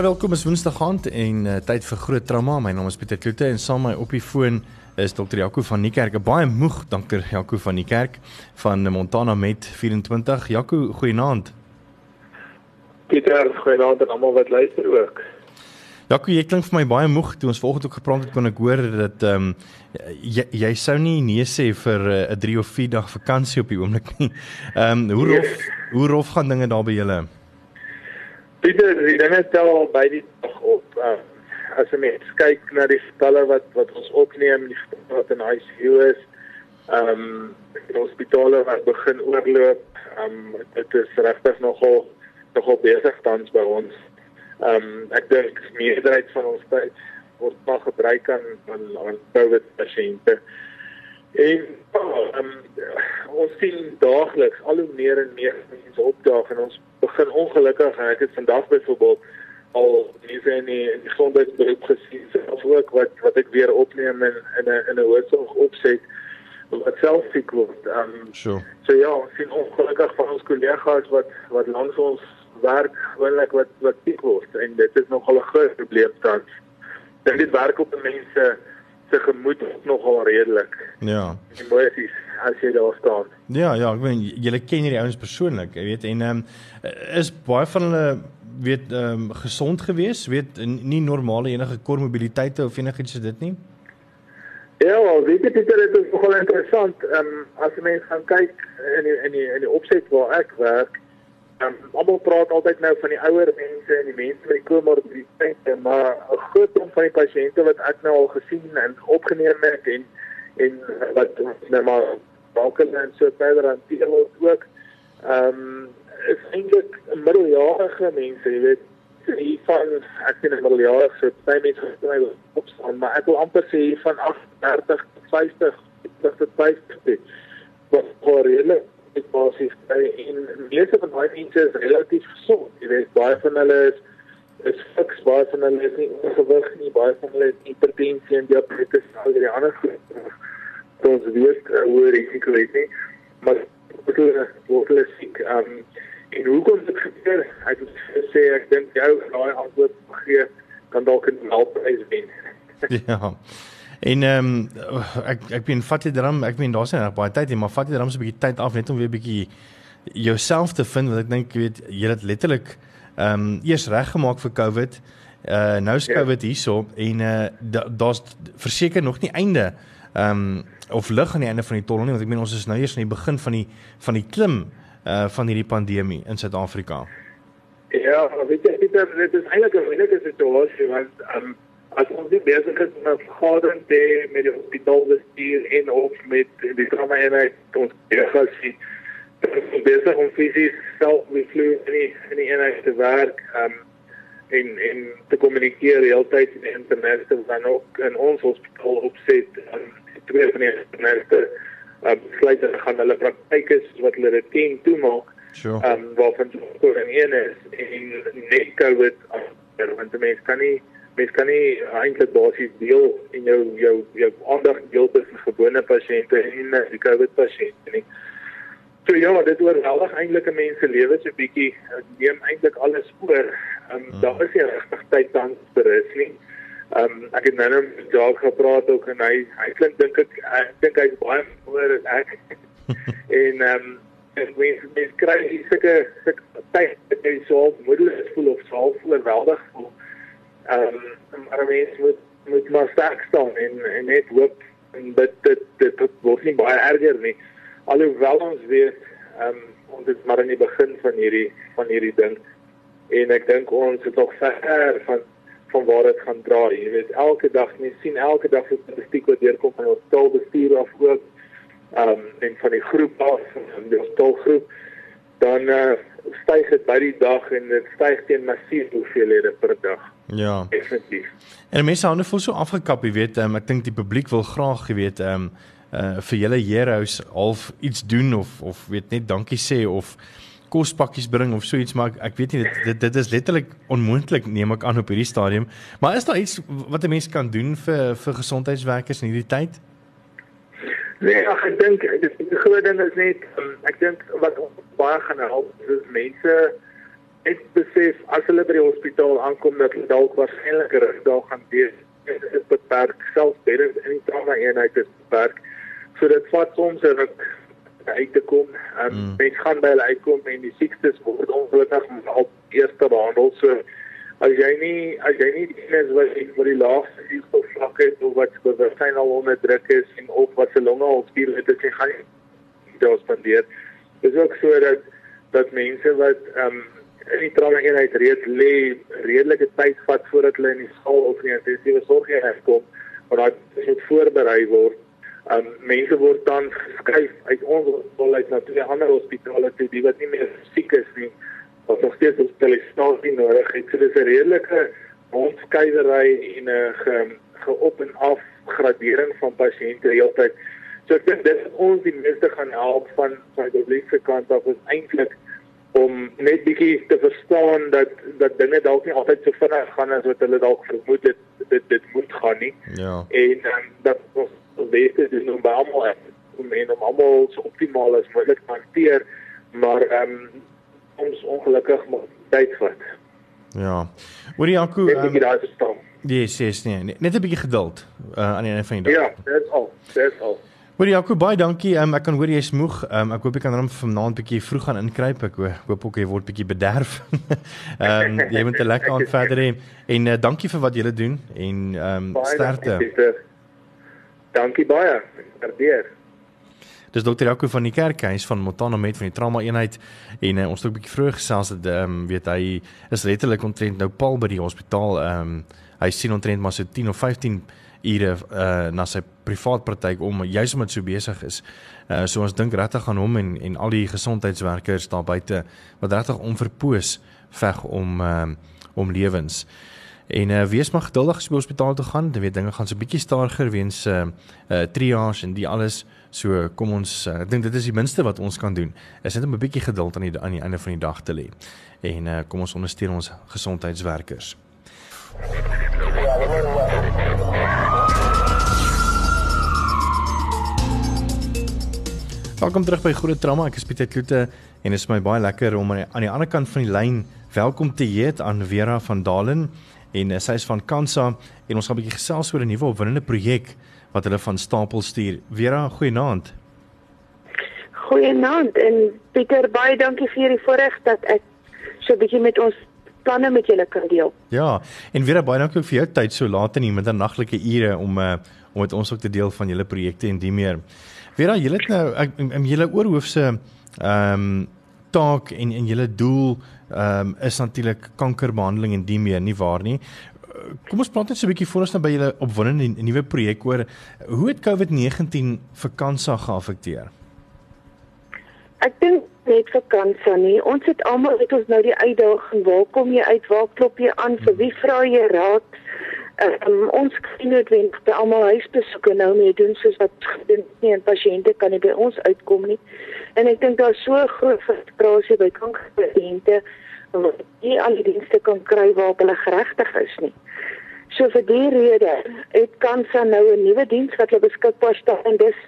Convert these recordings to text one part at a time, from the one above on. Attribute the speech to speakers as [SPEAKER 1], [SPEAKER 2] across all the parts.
[SPEAKER 1] Baie welkom is Woensdag aand en uh, tyd vir groot trauma. My naam is Pieter Kloete en saam my op die foon is Dr. Jaco van die kerk. Baie moeg Dr. Jaco van die kerk van Montana Met 24. Jaco, goeienaand.
[SPEAKER 2] Pieter, goeienaand aan almal wat luister ook.
[SPEAKER 1] Jaco, jy klink vir my baie moeg. Toe ons vanoggend ook gepraat het, kon ek hoor dat ehm um, jy, jy sou nie nee sê vir 'n uh, 3 of 4 dag vakansie op die oomblik nie. Ehm um, hoe rof hoe rof gaan dinge daar by julle?
[SPEAKER 2] Pieter, die dinge tel by die dag op. Uh, as jy mens kyk na die getalle wat wat ons opneem, die getalle wat in ICU is, ehm um, die hospitale wat begin oorloop, ehm um, dit is regtig nogal nogal besig tans by ons. Ehm um, ek dink meerderheid van ons tyd word maar gebruik aan aan, COVID pasiënte. En um, ons sien daagliks al hoe meer en meer mense opdaag en ons begin ongelukkig en ek het vandag byvoorbeeld al mense in die, die gesondheidsberoep gesien of ook wat wat ek weer opneem in in 'n in 'n hoofsorg opset wat self siek word. Um
[SPEAKER 1] sure.
[SPEAKER 2] So ja, ons sien ongelukkig van ons kollegas wat wat langs ons werk gewoonlik wat wat siek word en dit is nogal 'n groot probleem tans. Dit werk op mense se gemoed nogal redelik.
[SPEAKER 1] Ja.
[SPEAKER 2] Emosies as jy daar staan.
[SPEAKER 1] Ja, ja, ek weet julle ken hierdie ouens persoonlik, jy weet en ehm um, is baie van hulle weet ehm um, gesond gewees, weet nie normale enige kormobiliteite of enigiets so dit nie.
[SPEAKER 2] Ja, wel, weet jy dit is nogal interessant. Ehm um, as jy mens gaan kyk in die, in die in die opset waar ek werk, Um, almal praat altyd nou van die ouer mense en die mense met komorbiditeite, maar 'n groot deel van die pasiënte wat ek nou al gesien en opgeneem het en en wat nou maar dalk en so verder hanteer word ook. Ehm um, is eintlik middeljarige mense, jy weet, hier van ek sien 'n middeljarige so baie mense gestry opstaan, maar ek wil amper sê hier van 38 tot 50 tot 50 wat voor redelik basies kry en meeste van daai mense is relatief gesond. Jy weet baie van hulle is is fiks, baie van hulle is nie oorgewig nie, baie van hulle het hipertensie en diabetes en al die ander goed. Ons weet uh, hoe risiko is nie, maar hulle word hulle siek. Um en hoe kom dit gebeur? Ek moet sê ek dink jou daai antwoord gee kan dalk 'n helprys wen.
[SPEAKER 1] ja. En ehm um, ek ek bin vat jy drum, ek meen daar's net baie tyd, maar vat jy drum so 'n bietjie tyd af net om weer 'n bietjie jouself te vind want ek dink jy weet jy het letterlik ehm um, eers reggemaak vir COVID. Uh nou is ja. COVID hierso en uh daar's verseker nog nie einde ehm um, of lig aan die einde van die tonnel nie want ek meen ons is nou eers aan die begin van die van die klim uh van hierdie pandemie in Suid-Afrika.
[SPEAKER 2] Ja, weet jy dit is eintlik 'n moeilike situasie want ehm um, as ons nie besig is met 'n vergadering te met die hospitaalbestuur en of met die trauma eenheid ons kollegas sien besig om fisies self met vloei in die in die eenheid te werk um, en en te kommunikeer heeltyd in internet en dan ook in ons hospitaal opset um, twee van die internette um, sluit dan gaan hulle praktyke wat hulle routine toemaak
[SPEAKER 1] Sure.
[SPEAKER 2] Ehm um, waarvan jy in een is en net COVID want mense kan nie mens kan nie eintlik basies deel in jou jou jou aandag deel tussen gewone pasiënte en die COVID pasiënte nie. So ja, dit oorweldig eintlik 'n mens se lewe so bietjie neem eintlik alles oor. Ehm um, daar is nie regtig tyd dan vir rus nie. Ehm um, ek het nou net met Jacques gepraat ook en hy hy klink dink ek ek dink hy's baie oor as ek. en ehm um, en mens mens kry sulke sulke tyd dat jy so moedeloos voel of so oorweldig voel. Ehm um, maar mens moet moet maar sterk staan en en net hoop en dit dit dit, word nie baie erger nie. Alhoewel ons weet ehm um, ons is maar in die begin van hierdie van hierdie ding en ek dink ons is nog ver van van waar dit gaan draai. Jy weet elke dag mens sien elke dag die statistiek wat deurkom van ons taalbestuur af ook ehm um, en van die groep af van die taalgroep dan uh, styg dit by die dag en dit styg teen massief hoeveelhede per dag.
[SPEAKER 1] Ja.
[SPEAKER 2] Definitief.
[SPEAKER 1] En mense hande voel so afgekap, jy weet, um, ek dink die publiek wil graag, jy weet, ehm um, uh vir julle heroes half iets doen of of weet net dankie sê of kospakkies bring of so iets maar ek, ek weet nie dit, dit dit is letterlik onmoontlik neem ek aan op hierdie stadium. Maar is daar iets wat 'n mens kan doen vir vir gesondheidswerkers in hierdie tyd?
[SPEAKER 2] Nee, ach, ek dink die groot ding is net um, ek dink wat baie gaan help is mense het besef as hulle by die hospitaal aankom dat hulle dalk waarskynlik reg daar gaan wees. Dit is beperk selfs beddens in die trauma eenheid is beperk. So dit vat soms 'n ruk uit te kom. Um, mm. Mense gaan by hulle uitkom en die siektes word ongelukkig op eerste behandel. So as jy nie as jy nie is wat wat die laagste suurstofvlak het of wat bewustheid al onder druk is en of wat se longe of spiere het, jy gaan nie daar spandeer. Dit is ook so dat dat mense wat ehm um, in die trauma eenheid reeds lê redelike tyd vat voordat hulle in die saal of in die intensiewe sorgeenheid kom, maar dit moet voorberei word. Um mense word dan geskuif uit ons hospitaal uit na twee ander hospitale toe, die wat nie meer siek is nie, of nog steeds hospitalisasie nodig het. So dis 'n redelike onskeidery en 'n ge, geop en af gradering van pasiënte heeltyd. So ek dink dit ons die meeste gaan help van van die publieke kant af is eintlik om net bietjie te verstaan dat dat dinge dalk nie altyd so vinnig gaan as wat hulle dalk vermoed het dit dit moet gaan nie.
[SPEAKER 1] Ja.
[SPEAKER 2] En um, dat ons weet dit is om almal om en om almal so optimaal as moontlik te hanteer, maar ehm um, ons ongelukkig moet tyd vat.
[SPEAKER 1] Ja. Hoorie Jaco,
[SPEAKER 2] ehm um, daar is staan.
[SPEAKER 1] Yes, yes, nee, net 'n bietjie geduld uh, aan die einde van die dag.
[SPEAKER 2] Ja, dit is al. Dit is al.
[SPEAKER 1] Hoorie Jaco, baie dankie. Um, ek kan hoor jy's moeg. Um, ek hoop ek kan hom vanaand bietjie vroeg gaan inkruip. Ek hoop ook jy word bietjie bederf. Ehm um, jy moet 'n lekker aand verder hê en uh, dankie vir wat julle doen en ehm um, sterkte.
[SPEAKER 2] Dankie baie. Waardeer.
[SPEAKER 1] Dis dokter Jaco van die Kerkhuis van Montana met van die trauma eenheid en uh, ons het ook 'n bietjie vroeg gesels dat ehm um, weet hy is letterlik omtrent nou paal by die hospitaal. Ehm um, hy sien omtrent maar so 10 of 15 ure uh na sy privaat praktyk om juis omdat so besig is. Uh so ons dink regtig aan hom en en al die gesondheidswerkers daar buite wat regtig onverpoos veg om um om lewens. En uh wees maar geduldig as jy by hospitaal toe gaan. Jy weet dinge gaan so bietjie stadiger weens uh uh triage en die alles. So kom ons uh, ek dink dit is die minste wat ons kan doen. Is net om 'n bietjie geduld aan die aan die einde van die dag te lê. En uh kom ons ondersteun ons gesondheidswerkers. Welkom terug by Groot Trauma. Ek is Pieter Kloete en dit is my baie lekker om aan die, aan die ander kant van die lyn welkom te heet aan Vera van Dalen en uh, sy is van Kansa en ons gaan 'n bietjie gesels oor 'n nuwe opwindende projek wat hulle van stapel stuur. Vera, goeienaand.
[SPEAKER 3] Goeienaand en Pieter, baie dankie vir hierdie voorreg dat ek so 'n bietjie met ons planne met julle kan deel.
[SPEAKER 1] Ja, en Vera, baie dankie vir jou tyd so laat in die middernagtelike ure om uh, om met ons ook te deel van julle projekte en die meer. Vera, julle het nou ek in julle oorhoofse ehm um, taak en en julle doel ehm um, is natuurlik kankerbehandeling en die meer nie waar nie. Kom ons praat net so 'n bietjie voor ons nou by julle opwindende nuwe projek oor hoe het COVID-19 vir Kansa geaffekteer?
[SPEAKER 3] Ek dink net vir Kansa nie. Ons het almal het ons nou die uitdaging, waar kom jy uit? Waar klop jy aan? Vir wie vra jy raad? Um, ons kan noodwendig by almal huisbesoeke nou mee doen soos wat gedoen nie en pasiënte kan nie by ons uitkom nie. En ek dink daar's so groot frustrasie by kankerpasiënte wat nie al die dienste kan kry waarop hulle geregtig is nie. So vir die rede het Kansa nou 'n nuwe diens wat hulle beskikbaar stel en dis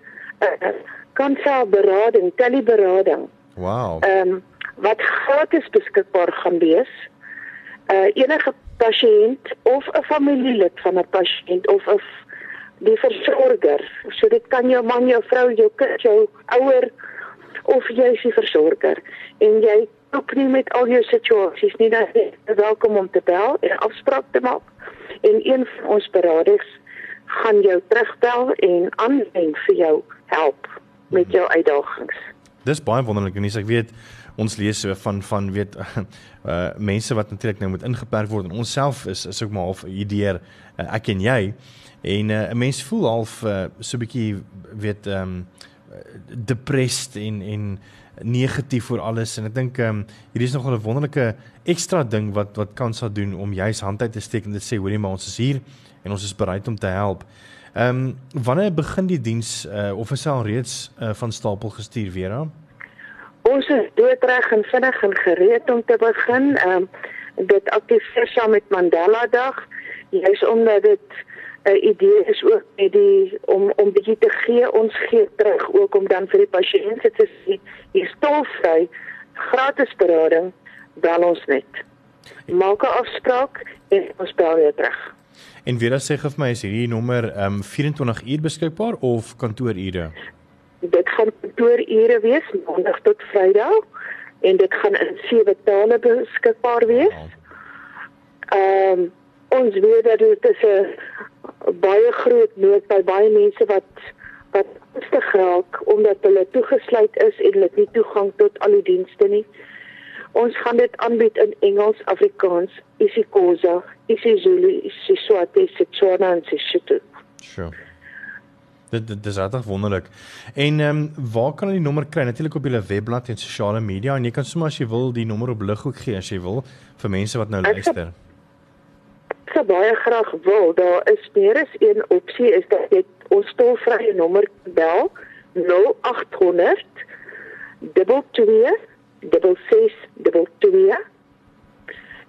[SPEAKER 3] uh, Kansa berading, teleberading.
[SPEAKER 1] Wow.
[SPEAKER 3] Ehm um, wat gratis beskikbaar gaan wees. Uh enige pasiënt of 'n familielid van 'n pasiënt of 'n die versorger. So dit kan jou man, jou vrou, jou kind, jou ouer of jy is die versorger en jy ook nie met al jou situasies nie dan is welkom om te bel en afspraak te maak en een van ons beraders gaan jou terugbel en aanlyn vir jou help met jou uitdagings.
[SPEAKER 1] Dis baie wonderlik en ek weet ons lees van van weet uh mense wat natuurlik nou moet ingeperk word en ons self is is ook maar half idee uh, ek en jy en uh, 'n mens voel half uh, so 'n bietjie weet um, depressed en en negatief oor alles en ek dink ehm um, hierdie is nogal 'n wonderlike ekstra ding wat wat kan sou doen om juis hand uit te steek en dit sê hoorie maar ons is hier en ons is bereid om te help. Ehm um, wanneer begin die diens uh, of is al reeds uh, van stapel gestuur weer aan?
[SPEAKER 3] Ons is doodreg en vinnig en gereed om te begin. Ehm um, dit aktiveer saam met Mandela Dag. Juist omdat dit 'n idee is ook met die om om bietjie te gee, ons gee terug ook om dan vir die pasiënte te sê, hier stolvry gratis berading bel ons net. Maak 'n afspraak en ons bel jou terug.
[SPEAKER 1] En weer as sê gif my is hierdie nommer ehm um, 24 uur beskikbaar of kantoorure?
[SPEAKER 3] Dit gaan kantoorure wees maandag tot Vrydag en dit gaan in sewe tale beskikbaar wees. Ehm um, ons weet dat dit is 'n baie groot nood by baie mense wat wat te geraak omdat hulle toegesluit is en hulle nie toegang tot al die dienste nie. Ons gaan dit aanbied in Engels, Afrikaans, isiXhosa, isiZulu, isiSwati, isiTswana en isiSotho.
[SPEAKER 1] Sure. Dit dit is regtig wonderlik. En ehm um, waar kan hulle die nommer kry? Natuurlik op julle webblad en sosiale media en jy kan sommer as jy wil die nommer op lig ook gee as jy wil vir mense wat nou luister.
[SPEAKER 3] Ek sou baie graag wil. Daar is meer as een opsie is dat jy ons tolvrye nommer bel 0800 22 6622.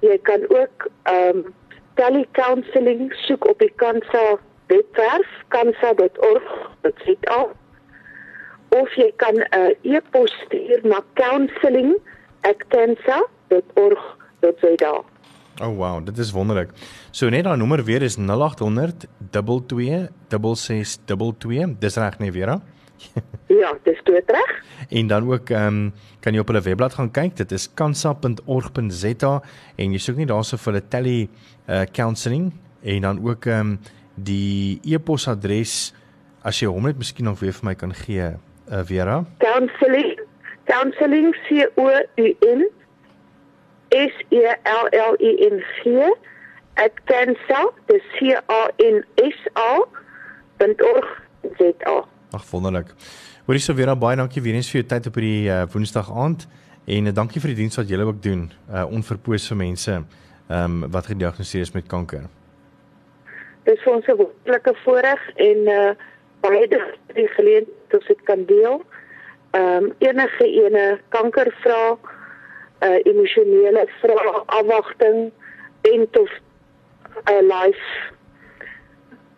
[SPEAKER 3] Jy kan ook ehm um, telecounseling soek op die Kansa webwerf kansa.org.za of jy kan 'n uh, e-pos stuur na counseling@kansa.org.za.
[SPEAKER 1] Oh wow, dit is wonderlik. So net daai nommer weer is 0800 22 6622. Dis reg nee Vera?
[SPEAKER 3] ja, dis toe reg.
[SPEAKER 1] En dan ook ehm um, kan jy op hulle webblad gaan kyk. Dit is kansa.org.za en jy soek nie daarso vir hulle tele uh, counseling en dan ook ehm um, die e-posadres as jy hom net miskien nog weer vir my kan gee, uh, Vera.
[SPEAKER 3] Counseling counseling C O U N S E L L E N G at cancer the C A N S A .org.za.
[SPEAKER 1] Ag wonderlik. Hoorie sou Vera baie dankie weer eens vir jou tyd op hierdie uh, Woensdag aand en uh, dankie vir die diens wat julle ook doen uh, onverpoos vir mense um, wat gediagnoseer is met kanker.
[SPEAKER 3] Dit is vir ons 'n wonderlike voorreg en uh, baie die geleentheid om dit kan deel. Ehm um, enige ene kanker vra, uh, emosionele vra, afwagting en tot 'n uh, life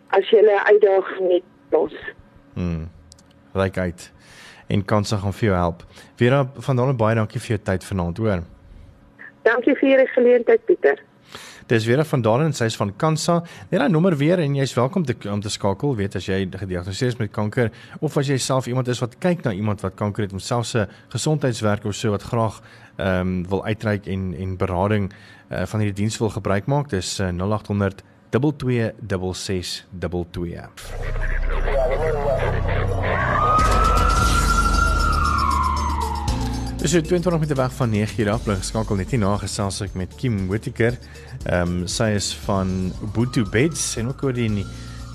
[SPEAKER 3] as jy 'n uitdaging het ons.
[SPEAKER 1] Hmm ryk uit en kanse gaan vir jou help. Vera, vandaan baie dankie vir jou tyd vanaand, hoor.
[SPEAKER 3] Dankie vir die geleentheid, Pieter.
[SPEAKER 1] Dis Vera van Dalen, sy is van Kansa. Net daai nommer weer en jy's welkom te om te skakel, weet as jy gediagnoseer is met kanker of as jy self iemand is wat kyk na iemand wat kanker het, homself se gesondheidswerker of so wat graag ehm um, wil uitreik en en berading uh, van hierdie diens wil gebruik maak. Dis uh, 0800 226622. Dis so 22 minute weg van 9 uur af, bly geskakel net hier na gesels ek met Kim Whittaker. Ehm um, sy is van Ubuntu Beds en ook oor die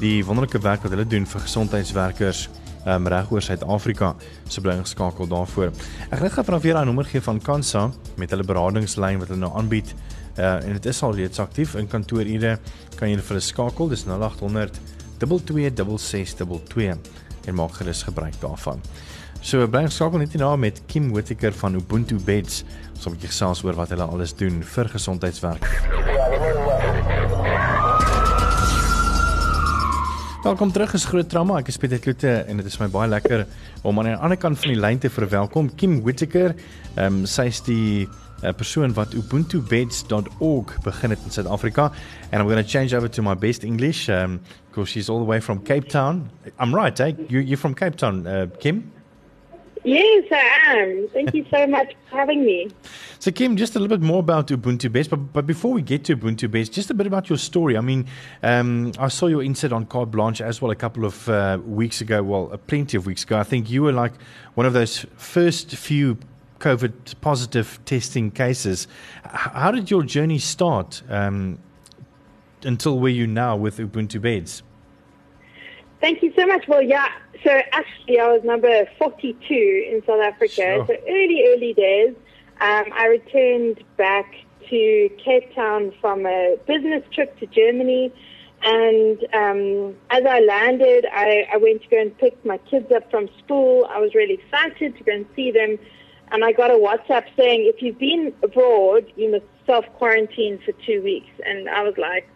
[SPEAKER 1] die wonderlike werk wat hulle doen vir gesondheidswerkers ehm um, reg oor Suid-Afrika. So bly geskakel daarvoor. Ek gaan gou vanaf weer 'n nommer gee van Kansa met hulle beradingslyn wat hulle nou aanbied. Uh en dit is al reeds aktief in kantoorure. Kan jy hulle skakel? Dis 0800 226622 en maak gerus gebruik daarvan. So bly skakel net hierna met Kim Whittaker van Ubuntu Beds. Ons wil 'n bietjie gesels oor wat hulle alles doen vir gesondheidswerk. Welkom terug is Groot Trauma. Ek is Pieter Kloete en dit is my baie lekker om aan die ander kant van die lyn te verwelkom Kim Whittaker. Ehm um, sy is die 'n uh, persoon wat ubuntubeds.org begin het in Suid-Afrika and I'm going to change over to my best English um because she's all the way from Cape Town. I'm right, eh? You you're from Cape Town, uh, Kim?
[SPEAKER 4] Yes, I am. Thank you so much for having me.
[SPEAKER 1] So, Kim, just a little bit more about Ubuntu Base, but, but before we get to Ubuntu Base, just a bit about your story. I mean, um, I saw your insert on Carte Blanche as well a couple of uh, weeks ago, well, uh, plenty of weeks ago. I think you were like one of those first few COVID positive testing cases. H- how did your journey start um, until where you now with Ubuntu Beds?
[SPEAKER 4] Thank you so much. Well, yeah. So actually, I was number 42 in South Africa.
[SPEAKER 1] Sure.
[SPEAKER 4] So early, early days. Um, I returned back to Cape Town from a business trip to Germany. And um, as I landed, I, I went to go and pick my kids up from school. I was really excited to go and see them. And I got a WhatsApp saying, if you've been abroad, you must self quarantine for two weeks. And I was like,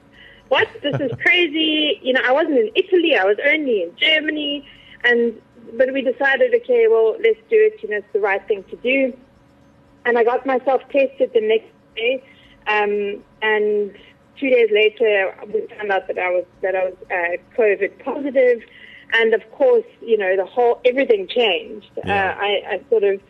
[SPEAKER 4] what? This is crazy. You know, I wasn't in Italy. I was only in Germany. And, but we decided, okay, well, let's do it. You know, it's the right thing to do. and I got myself tested the next day, um, and two days later we found out that I was that I was uh, COVID positive, and of course, you know, the whole everything changed.
[SPEAKER 1] Yeah.
[SPEAKER 4] Uh, I, I sort of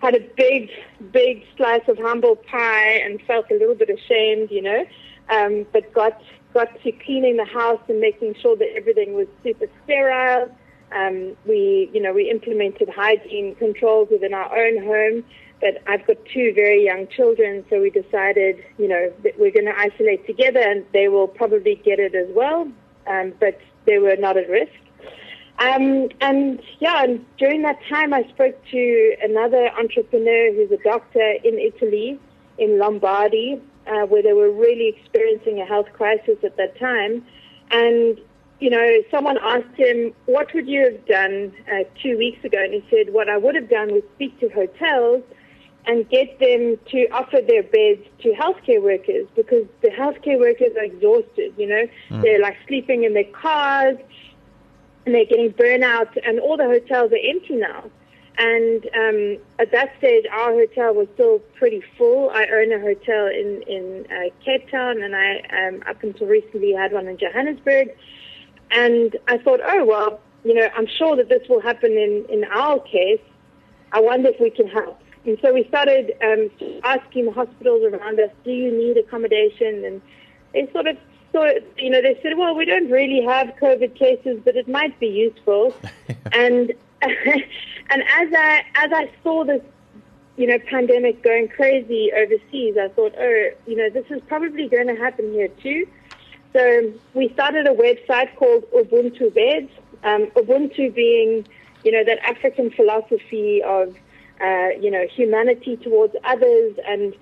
[SPEAKER 4] had a big, big slice of humble pie and felt a little bit ashamed, you know, um, but got got to cleaning the house and making sure that everything was super sterile. Um, we, you know, we implemented hygiene controls within our own home. But I've got two very young children, so we decided, you know, that we're going to isolate together, and they will probably get it as well. Um, but they were not at risk. Um, and yeah, and during that time, I spoke to another entrepreneur who's a doctor in Italy, in Lombardy, uh, where they were really experiencing a health crisis at that time. And you know, someone asked him, "What would you have done uh, two weeks ago?" And he said, "What I would have done was speak to hotels." And get them to offer their beds to healthcare workers because the healthcare workers are exhausted. You know, they're like sleeping in their cars and they're getting burnout, and all the hotels are empty now. And um, at that stage, our hotel was still pretty full. I own a hotel in in uh, Cape Town, and I um, up until recently had one in Johannesburg. And I thought, oh well, you know, I'm sure that this will happen in in our case. I wonder if we can help. And so we started um, asking the hospitals around us, do you need accommodation? And they sort of thought, you know, they said, well, we don't really have COVID cases, but it might be useful. and and as I as I saw this, you know, pandemic going crazy overseas, I thought, oh, you know, this is probably going to happen here too. So we started a website called Ubuntu Beds. Um, Ubuntu being, you know, that African philosophy of, uh, you know, humanity towards others, and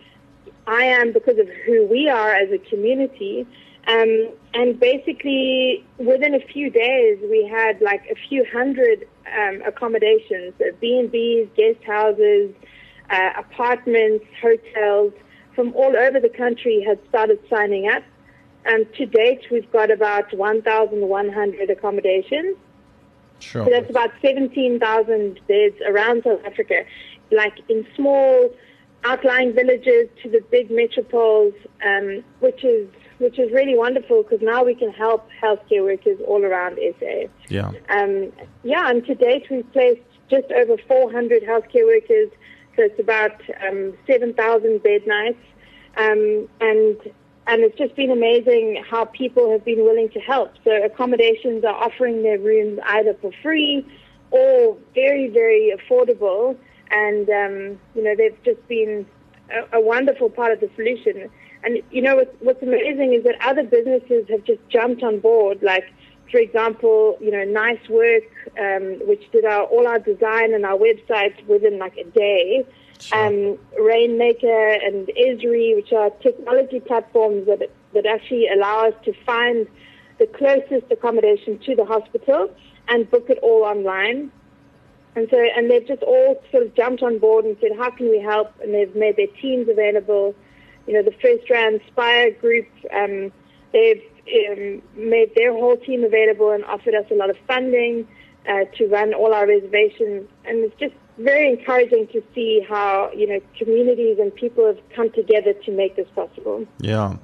[SPEAKER 4] I am because of who we are as a community. Um, and basically, within a few days, we had like a few hundred um, accommodations, uh, B&Bs, guest houses, uh, apartments, hotels from all over the country had started signing up. Um, to date, we've got about 1,100 accommodations.
[SPEAKER 1] Sure.
[SPEAKER 4] So that's about 17,000 beds around South Africa, like in small outlying villages to the big metropoles, um, which is which is really wonderful because now we can help healthcare workers all around SA.
[SPEAKER 1] Yeah.
[SPEAKER 4] Um, yeah, and to date we've placed just over 400 healthcare workers, so it's about um, 7,000 bed nights, um, and and it's just been amazing how people have been willing to help. So accommodations are offering their rooms either for free or very very affordable, and um, you know they've just been a, a wonderful part of the solution. And you know what's, what's amazing is that other businesses have just jumped on board. Like, for example, you know, Nice Work, um, which did our all our design and our website within like a day.
[SPEAKER 1] Sure.
[SPEAKER 4] Um, Rainmaker and Esri, which are technology platforms that that actually allow us to find the closest accommodation to the hospital and book it all online. And so, and they've just all sort of jumped on board and said, how can we help? And they've made their teams available. You know, the First Round Spire group, um, they've um, made their whole team available and offered us a lot of funding uh, to run all our reservations. And it's just very encouraging to see how, you know, communities and people have come together to make this possible.
[SPEAKER 1] Yeah,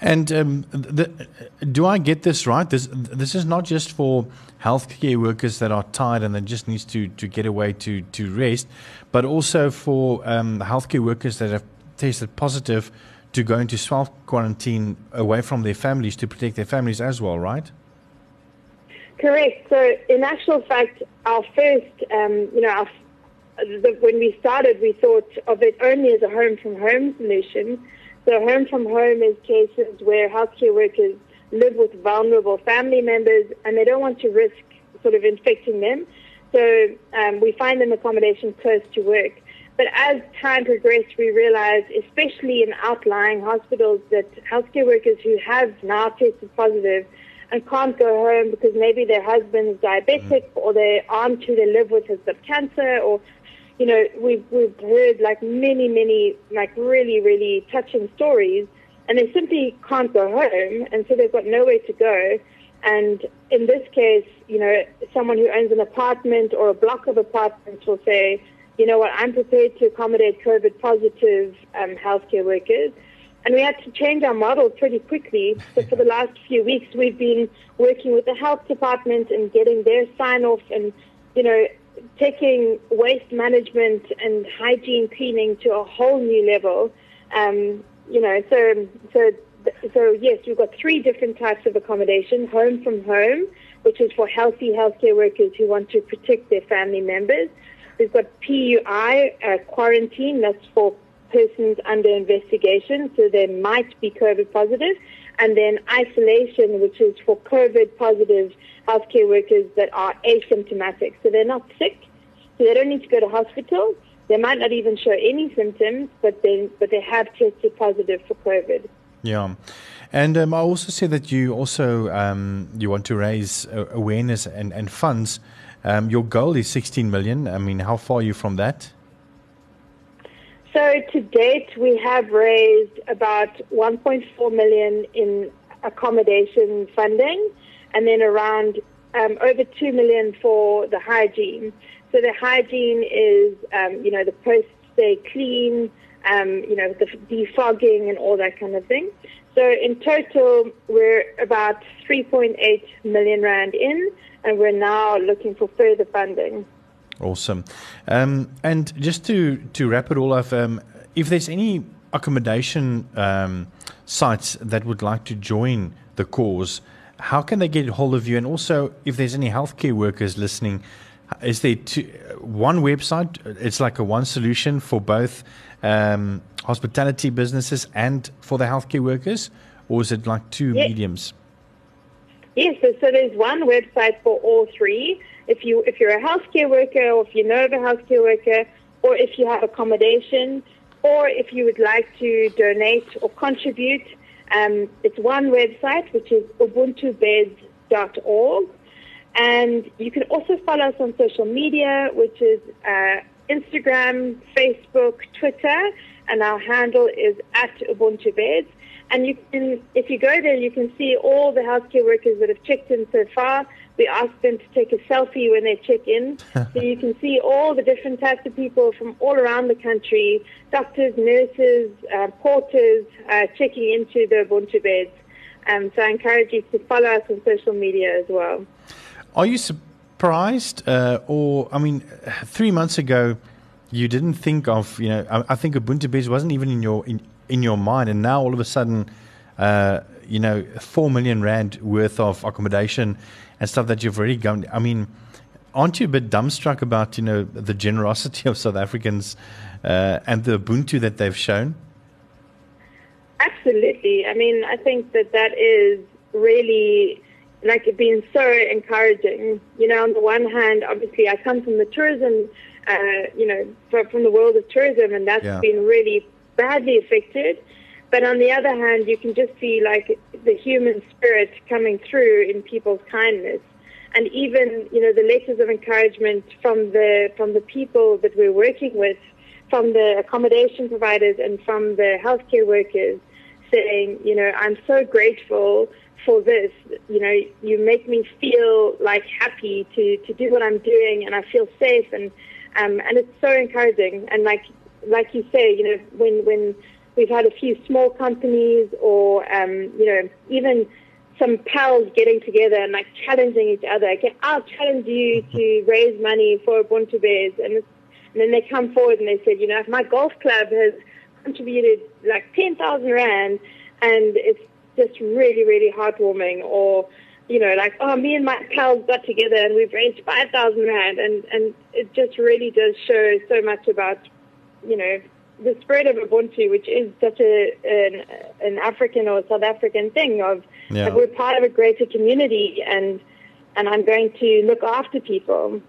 [SPEAKER 1] and um, the, do I get this right? This this is not just for healthcare workers that are tired and that just needs to to get away to to rest, but also for um, healthcare workers that have tested positive to go into self quarantine away from their families to protect their families as well, right?
[SPEAKER 4] Correct. So, in actual fact, our first, um, you know, our, the, when we started, we thought of it only as a home from home solution. So, home from home is cases where healthcare workers live with vulnerable family members and they don't want to risk sort of infecting them. So, um, we find them accommodation close to work. But as time progressed, we realized, especially in outlying hospitals, that healthcare workers who have now tested positive and can't go home because maybe their husband's diabetic or their aunt who they live with has got cancer or you know we've we've heard like many many like really really touching stories and they simply can't go home and so they've got nowhere to go and in this case you know someone who owns an apartment or a block of apartments will say you know what, I'm prepared to accommodate COVID positive um, healthcare workers. And we had to change our model pretty quickly. So for the last few weeks, we've been working with the health department and getting their sign off and, you know, taking waste management and hygiene cleaning to a whole new level. Um, you know, so, so, so yes, we've got three different types of accommodation, home from home, which is for healthy healthcare workers who want to protect their family members. We've got PUI, uh, quarantine, that's for persons under investigation, so they might be COVID positive, and then isolation, which is for COVID positive healthcare workers that are asymptomatic. So they're not sick, so they don't need to go to hospital. They might not even show any symptoms, but they but they have tested positive for COVID.
[SPEAKER 1] Yeah. And um, I also see that you also um, you want to raise uh, awareness and, and funds. Um, your goal is 16 million. I mean, how far are you from that?
[SPEAKER 4] So to date, we have raised about 1.4 million in accommodation funding, and then around um, over 2 million for the hygiene. So the hygiene is, um, you know, the post stay clean, um, you know, the defogging and all that kind of thing. So in total, we're about 3.8 million rand in, and we're now looking for further funding.
[SPEAKER 1] Awesome. Um, and just to, to wrap it all up, um, if there's any accommodation um, sites that would like to join the cause, how can they get hold of you? And also, if there's any healthcare workers listening, is there two, one website? It's like a one solution for both um, hospitality businesses and for the healthcare workers, or is it like two yes. mediums?
[SPEAKER 4] Yes, so, so there's one website for all three if you if you're a healthcare worker or if you know of a healthcare worker or if you have accommodation or if you would like to donate or contribute, um, it's one website which is ubuntubeds.org. And you can also follow us on social media, which is uh, Instagram, Facebook, Twitter, and our handle is at Ubuntu Beds. And you can, if you go there, you can see all the healthcare workers that have checked in so far. We ask them to take a selfie when they check in. so you can see all the different types of people from all around the country, doctors, nurses, uh, porters, uh, checking into the Ubuntu beds. Um, so I encourage you to follow us on social media as well.
[SPEAKER 1] Are you surprised, uh, or, I mean, three months ago, you didn't think of, you know, I, I think Ubuntu Beds wasn't even in your, in, in your mind, and now all of a sudden, uh, you know, four million rand worth of accommodation and stuff that you've already gone. I mean, aren't you a bit dumbstruck about you know the generosity of South Africans uh, and the Ubuntu that they've shown?
[SPEAKER 4] Absolutely. I mean, I think that that is really like it been so encouraging. You know, on the one hand, obviously, I come from the tourism, uh, you know, from the world of tourism, and that's yeah. been really badly affected. But on the other hand, you can just see like the human spirit coming through in people's kindness. And even, you know, the letters of encouragement from the, from the people that we're working with, from the accommodation providers and from the healthcare workers saying, you know, I'm so grateful for this. You know, you make me feel like happy to, to do what I'm doing and I feel safe and, um, and it's so encouraging. And like, like you say, you know, when, when We've had a few small companies or, um, you know, even some pals getting together and like challenging each other. Okay, I'll challenge you to raise money for Ubuntu Bears. And, and then they come forward and they said, you know, if my golf club has contributed like 10,000 Rand and it's just really, really heartwarming or, you know, like, oh, me and my pals got together and we've raised 5,000 Rand. And, and it just really does show so much about, you know, the spirit of Ubuntu, which is such a an, an African or South African thing of yeah. like we're part of a greater community, and and I'm going to look after people.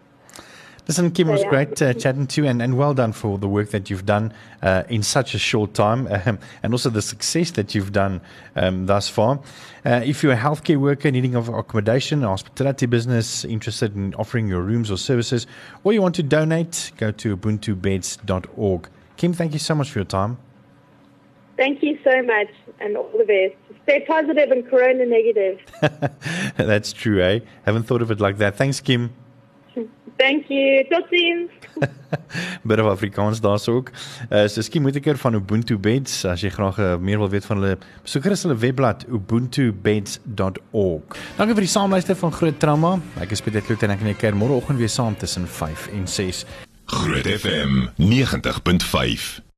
[SPEAKER 1] Listen, Kim, it was great uh, chatting to you, and, and well done for the work that you've done uh, in such a short time, um, and also the success that you've done um, thus far. Uh, if you're a healthcare worker needing of accommodation, a hospitality business, interested in offering your rooms or services, or you want to donate, go to ubuntubeds.org. Kim, thank you so much for your time.
[SPEAKER 4] Thank you so much, and all the best. Stay positive and corona negative.
[SPEAKER 1] That's true, eh? Haven't thought of it like that. Thanks, Kim.
[SPEAKER 4] Thank you. Totsiens.
[SPEAKER 1] Bit of Afrikaans daarso ook. Uh so skien moet ek keer van Ubuntu Beds as jy graag uh, meer wil weet van hulle besoek gerus hulle webblad ubuntubeds.org. Dankie vir die saamluister van Groot Trauma. Ek is Pieter Kloete en ek en ek keer môreoggend weer saam tussen 5 en 6.
[SPEAKER 5] Groot FM 90.5